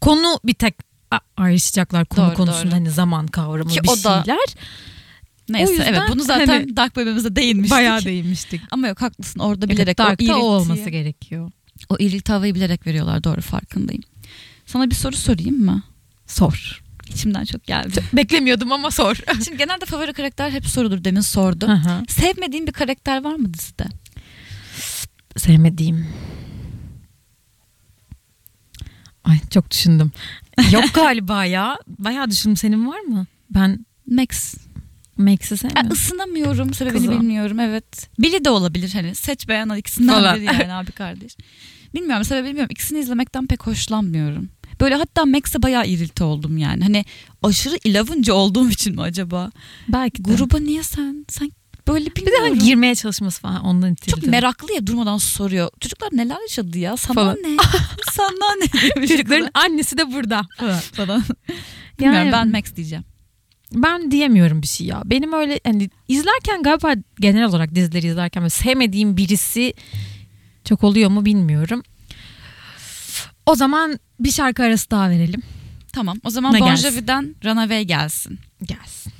Konu bir tek ayrışacaklar konu Doğru, konusunda doğru. hani zaman kavramı Ki bir o da şeyler. Neyse yüzden evet bunu zaten hani Dark bölümümüzde değinmiştik. Bayağı değinmiştik. Ama yok haklısın orada Evet, bilerek o Dark'ta o iriltiyi- olması gerekiyor. o irilti havayı bilerek veriyorlar doğru farkındayım. Sana bir soru sorayım mı? Sor. İçimden çok geldi. <laughs> Beklemiyordum ama sor. <laughs> Şimdi genelde favori karakter hep sorulur demin sordum. Hı hı. Sevmediğin bir karakter var mı dizide? Sevmediğim. Ay çok düşündüm. Yok <laughs> galiba ya. Bayağı düşündüm. Senin var mı? Ben Max. Max'i Ya, sevmiyorum. ısınamıyorum sebebini Kızı. bilmiyorum evet. Billy de olabilir hani seç beğen al ikisinden Falan. biri yani abi kardeş. Bilmiyorum sebebi bilmiyorum ikisini izlemekten pek hoşlanmıyorum. Böyle hatta Max'e bayağı irilti oldum yani. Hani aşırı ilavuncı olduğum için mi acaba? Belki de. Gruba niye sen? Sen böyle Bir de bilmiyorum. hani girmeye çalışması falan ondan itildi. Çok meraklı ya durmadan soruyor. Çocuklar neler yaşadı ya? Sana Falan. ne? <laughs> Sana ne? Çocukların annesi de burada. falan. <laughs> Bilmiyorum Yani- ben Max diyeceğim. Ben diyemiyorum bir şey ya. Benim öyle hani izlerken galiba genel olarak dizileri izlerken sevmediğim birisi çok oluyor mu bilmiyorum. O zaman bir şarkı arası daha verelim. Tamam. O zaman Ne Bon gelsin? Jovi'den Runaway gelsin. Gelsin.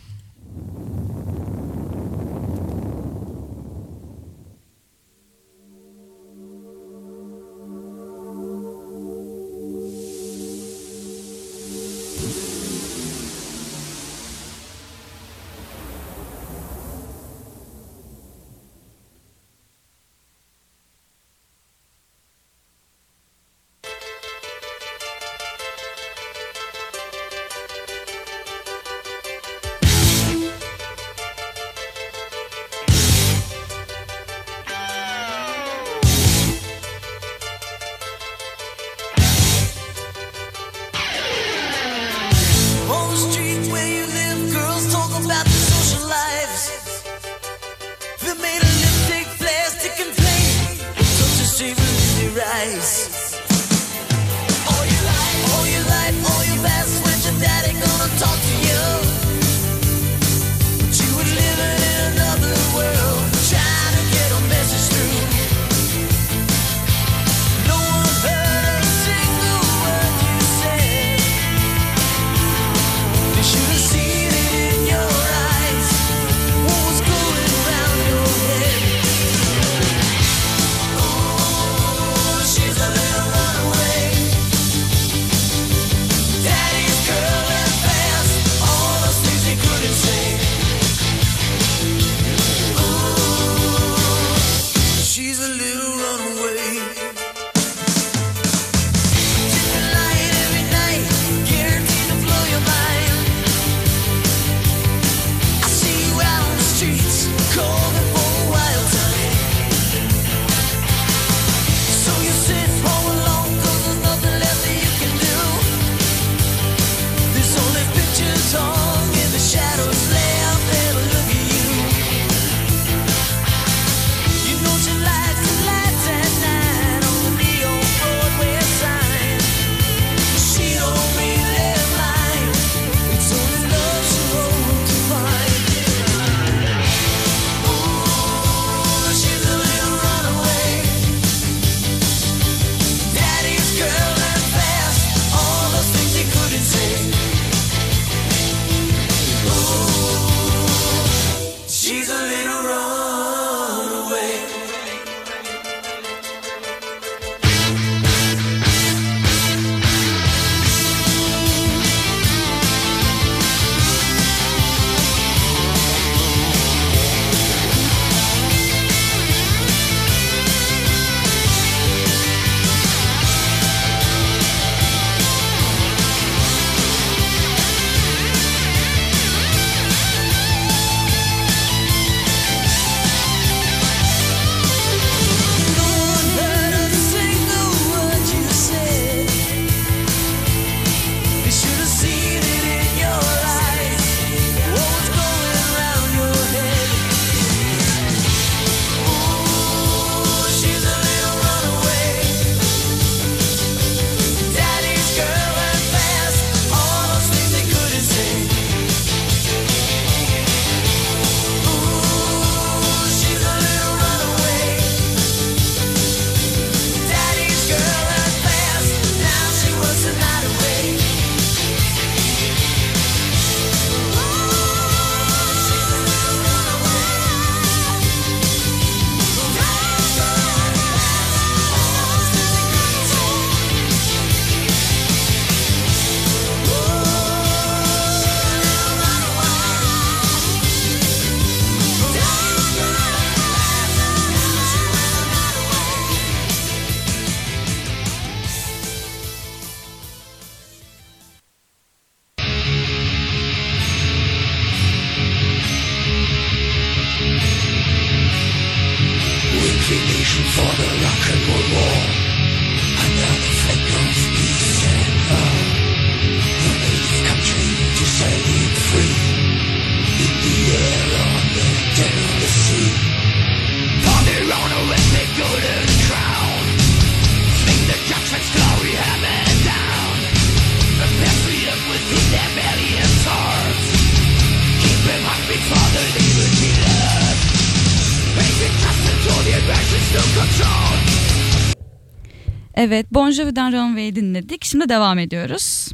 Evet Bon Jovi'den Runway'i dinledik. Şimdi devam ediyoruz.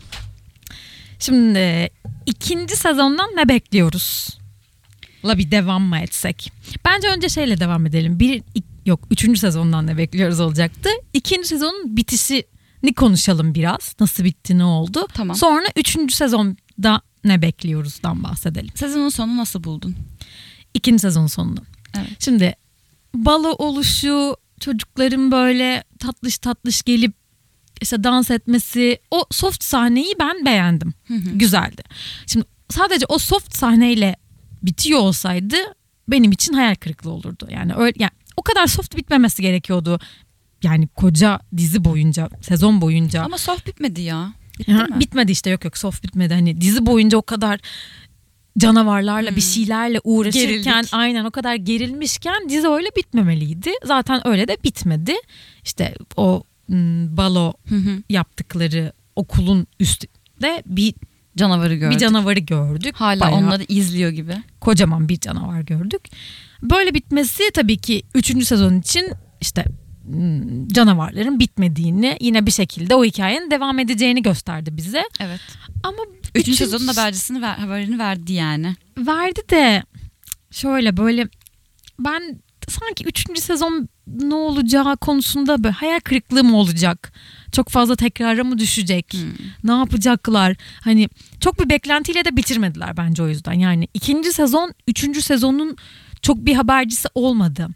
Şimdi ikinci sezondan ne bekliyoruz? La bir devam mı etsek? Bence önce şeyle devam edelim. Bir yok üçüncü sezondan ne bekliyoruz olacaktı. İkinci sezonun bitişini konuşalım biraz. Nasıl bitti ne oldu? Tamam. Sonra üçüncü sezonda ne bekliyoruzdan bahsedelim. Sezonun sonu nasıl buldun? İkinci sezon sonunu. Evet. Şimdi balo oluşu çocukların böyle tatlış tatlış gelip işte dans etmesi, o soft sahneyi ben beğendim. Güzeldi. Şimdi sadece o soft sahneyle bitiyor olsaydı benim için hayal kırıklığı olurdu. Yani öyle yani o kadar soft bitmemesi gerekiyordu. Yani koca dizi boyunca, sezon boyunca. Ama soft bitmedi ya. Bitti Ha, mi? bitmedi işte yok yok soft bitmedi. Hani dizi boyunca o kadar canavarlarla bir şeylerle uğraşırken Hmm. Gerildik. aynen o kadar gerilmişken dizi öyle bitmemeliydi. Zaten öyle de bitmedi. İşte o m, balo Hı hı. yaptıkları okulun üstünde bir Canavarı gördük. bir canavarı gördük. Hala Bayağı onları izliyor gibi. kocaman bir canavar gördük. Böyle bitmesi tabii ki 3. sezon için işte canavarların bitmediğini yine bir şekilde o hikayenin devam edeceğini gösterdi bize. Evet. Ama Üçüncü üçün- sezonun habercisini ver, haberini verdi yani. verdi de şöyle böyle ben sanki üçüncü sezon ne olacağı konusunda böyle hayal kırıklığı mı olacak? Çok fazla tekrara mı düşecek? Ne yapacaklar? Hani çok bir beklentiyle de bitirmediler bence o yüzden. Yani ikinci sezon üçüncü sezonun çok bir habercisi olmadı.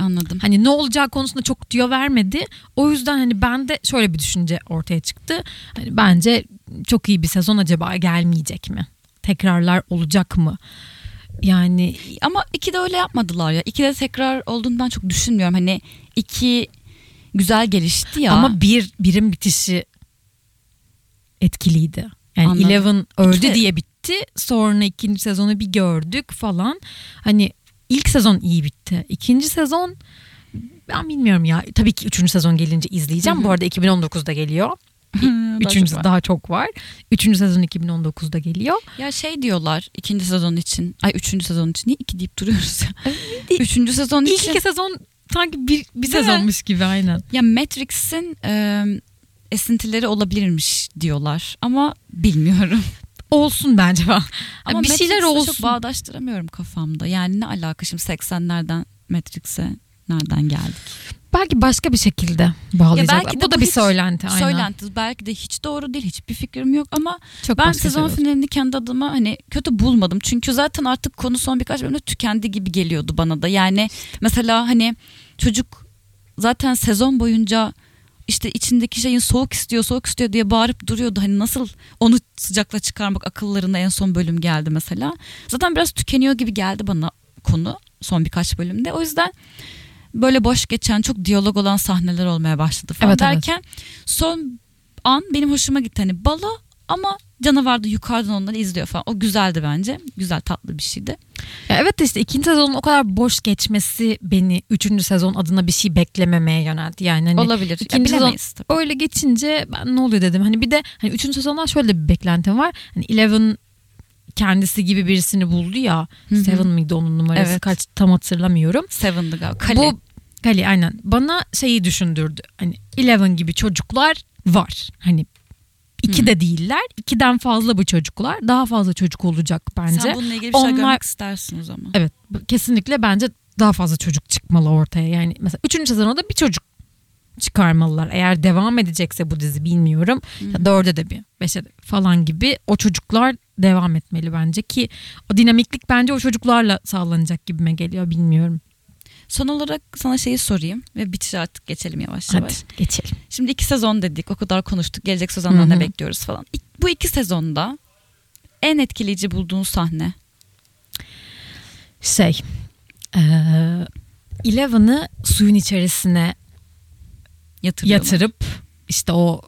Anladım. Hani ne olacağı konusunda çok diyor vermedi. O yüzden hani bende şöyle bir düşünce ortaya çıktı. Hani bence çok iyi bir sezon acaba gelmeyecek mi? Tekrarlar olacak mı? Yani Ama iki de öyle yapmadılar ya. İki de tekrar olduğunu ben çok düşünmüyorum. Hani iki güzel gelişti ya. ama bir birin bitişi etkiliydi. Yani Anladım. Eleven öldü de- diye bitti. Sonra ikinci sezonu bir gördük falan. Hani ilk sezon iyi bitti. İkinci sezon ben bilmiyorum ya. Tabii ki üçüncü sezon gelince izleyeceğim. Hı hı. Bu arada 2019'da geliyor. <laughs> Daha Üçüncü çok var. daha çok var. Üçüncü sezon 2019'da geliyor. Ya şey diyorlar ikinci sezon için. Ay üçüncü sezon için. Niye iki deyip duruyoruz ya? üçüncü sezon İlk için. iki sezon sanki bir, bir Değil mi? sezonmuş gibi aynen. Ya Matrix'in e, esintileri olabilirmiş diyorlar. Ama bilmiyorum. Olsun bence falan. Ama bir şeyler olsun. çok bağdaştıramıyorum kafamda. Yani ne alaka şimdi 80'lerden Matrix'e nereden geldik? Belki başka bir şekilde bağlayacaklar. belki de bu da bu bir söylenti. Aynen. Söylenti belki de hiç doğru değil. Hiçbir fikrim yok ama Çok ben sezon şey finalini kendi adıma hani kötü bulmadım. Çünkü zaten artık konu son birkaç bölümde tükendi gibi geliyordu bana da. Yani mesela hani çocuk zaten sezon boyunca işte içindeki şeyin soğuk istiyor soğuk istiyor diye bağırıp duruyordu. Hani nasıl onu sıcakla çıkarmak akıllarına en son bölüm geldi mesela. Zaten biraz tükeniyor gibi geldi bana konu son birkaç bölümde. O yüzden böyle boş geçen çok diyalog olan sahneler olmaya başladı falan Evet, evet. derken son an benim hoşuma gitti. Hani balo ama canavar da yukarıdan onları izliyor falan. O güzeldi bence. Güzel tatlı bir şeydi. Ya evet de işte ikinci sezonun o kadar boş geçmesi beni üçüncü sezon adına bir şey beklememeye yöneltti. Yani hani Olabilir. Ya ikinci sezon bilemeyiz tabii. öyle geçince ben ne oluyor dedim. Hani bir de hani üçüncü sezondan şöyle bir beklentim var. Hani Eleven kendisi gibi birisini buldu ya. Hı hı. Seven mıydı onun numarası? Evet. Kaç tam hatırlamıyorum. Seven'dı galiba. Kale. Bu Kali aynen. Bana şeyi düşündürdü. Hani Eleven gibi çocuklar var. Hani iki de değiller. İkiden fazla bu çocuklar. Daha fazla çocuk olacak bence. Sen bununla ilgili bir şey Onlar- görmek istersin o zaman. Evet kesinlikle bence daha fazla çocuk çıkmalı ortaya. Yani mesela 3. sezonda bir çocuk çıkarmalılar. Eğer devam edecekse bu dizi bilmiyorum. Ya dörde de bir, beşe de falan gibi o çocuklar devam etmeli bence ki o dinamiklik bence o çocuklarla sağlanacak gibime geliyor bilmiyorum. Son olarak sana şeyi sorayım ve bitir artık geçelim yavaş Hadi yavaş. geçelim. Şimdi iki sezon dedik o kadar konuştuk gelecek sezondan Hı ne bekliyoruz falan. Bu iki sezonda en etkileyici bulduğun sahne. Şey eee Eleven'ı suyun içerisine yatırıp işte o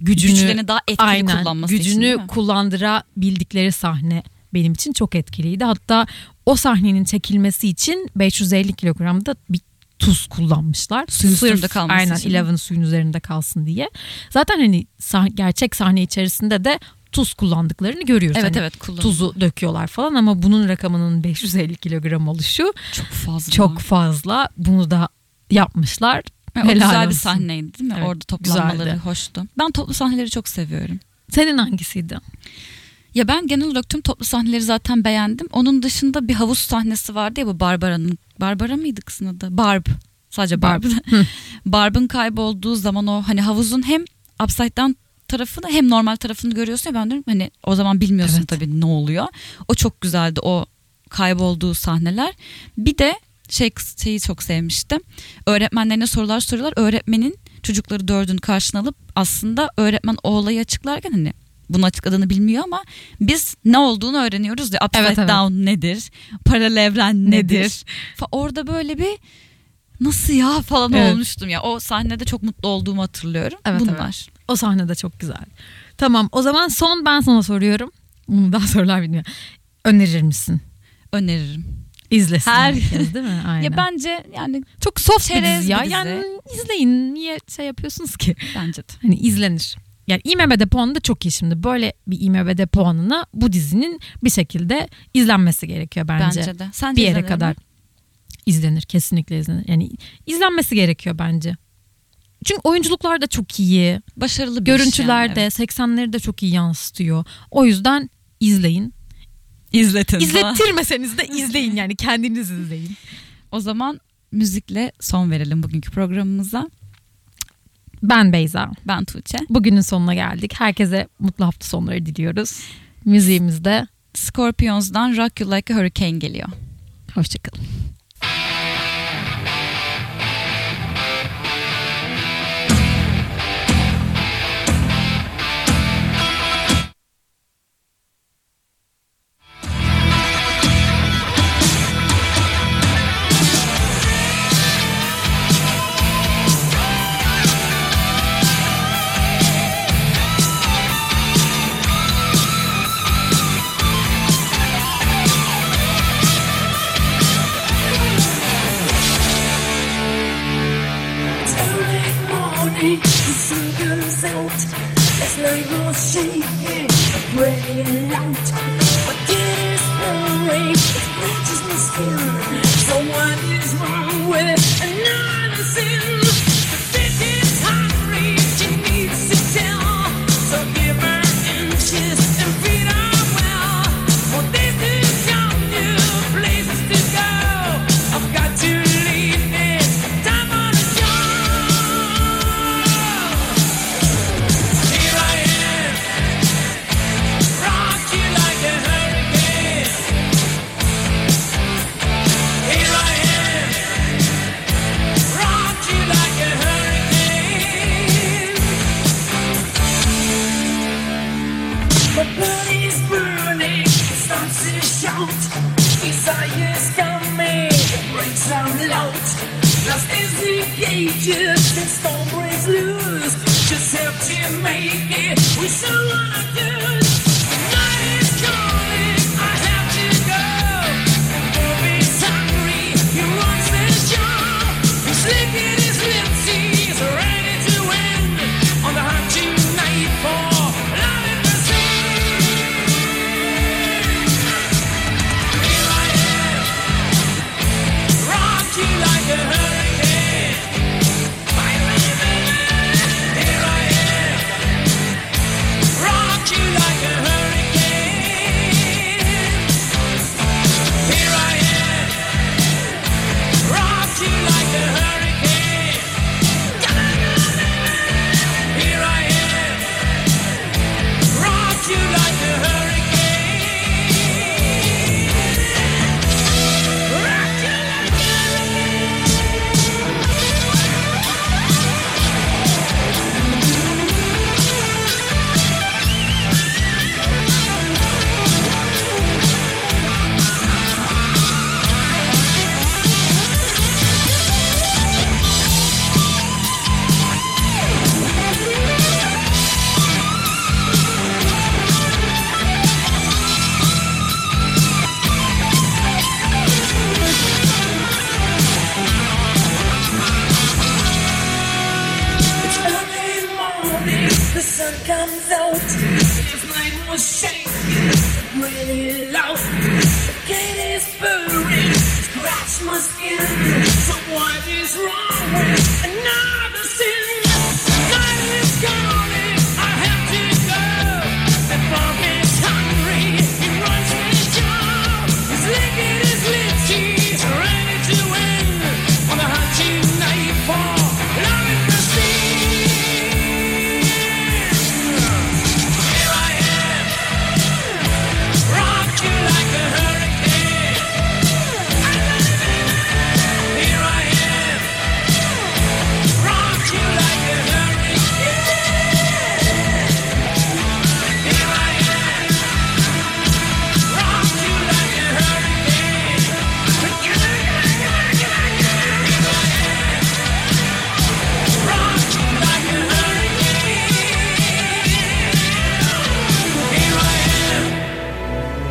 gücünü Güçlerini daha etkili aynen kullanması için gücünü mi? kullandırabildikleri sahne benim için çok etkiliydi. Hatta o sahnenin çekilmesi için 550 kilogramda bir tuz kullanmışlar. Suyun Sırf, üstünde kalması Aynen için. Eleven suyun üzerinde kalsın diye. Zaten hani sah- gerçek sahne içerisinde de tuz kullandıklarını görüyoruz. Evet Hani evet kullanıyor. Tuzu döküyorlar falan ama bunun rakamının 550 kilogram oluşu çok fazla. çok fazla. Bunu da yapmışlar. Ve o Helal güzel bir sahneydi değil mi? Evet, Orada toplanmaları güzeldi. hoştu. Ben toplu sahneleri çok seviyorum. Senin hangisiydi? Ya ben genel olarak tüm toplu sahneleri zaten beğendim. Onun dışında bir havuz sahnesi vardı ya bu Barbara'nın. Barbara mıydı kızın adı? Barb. Sadece Barb. <laughs> Barb'ın kaybolduğu zaman o hani havuzun hem upside down tarafını hem normal tarafını görüyorsun ya ben diyorum hani o zaman bilmiyorsun Evet. tabii ne oluyor. O çok güzeldi o kaybolduğu sahneler. Bir de şey şeyi çok sevmiştim. Öğretmenlerine sorular soruyorlar. Öğretmenin çocukları dördünü karşına alıp aslında öğretmen o olayı açıklarken hani bunu açıkladığını bilmiyor ama biz ne olduğunu öğreniyoruz ya upside Evet, evet. down nedir? Paralel evren Nedir? nedir? Orada böyle bir nasıl ya falan Evet. olmuştum ya. O sahnede çok mutlu olduğumu hatırlıyorum. Evet, Bunlar. O sahne de çok güzel. Tamam o zaman son ben sana soruyorum. Bunu daha sorular bilmiyor. Önerir misin? Öneririm. İzlesin Her- herkes değil mi? <laughs> Aynen. Ya bence yani çok soft bir dizi ya. bir dizi. Yani izleyin. Niye şey yapıyorsunuz ki? bence de. Hani izlenir. Yani IMDb puanı da çok iyi şimdi. Böyle bir IMDb puanına bu dizinin bir şekilde izlenmesi gerekiyor bence. Bence, de. Sence bir yere izlenir mi? kadar izlenir. Kesinlikle izlenir. Yani izlenmesi gerekiyor bence. Çünkü oyunculuklar da çok iyi. Başarılı bir Görüntüler yani, de evet. 80'leri de çok iyi yansıtıyor. O yüzden izleyin. İzletin. İzlettirmeseniz de izleyin yani kendiniz izleyin. O zaman müzikle son verelim bugünkü programımıza. Ben Beyza. Ben Tuğçe. Bugünün sonuna geldik. Herkese mutlu hafta sonları diliyoruz. Müziğimizde Scorpions'dan Rock You Like a Hurricane geliyor. hoşçakalın.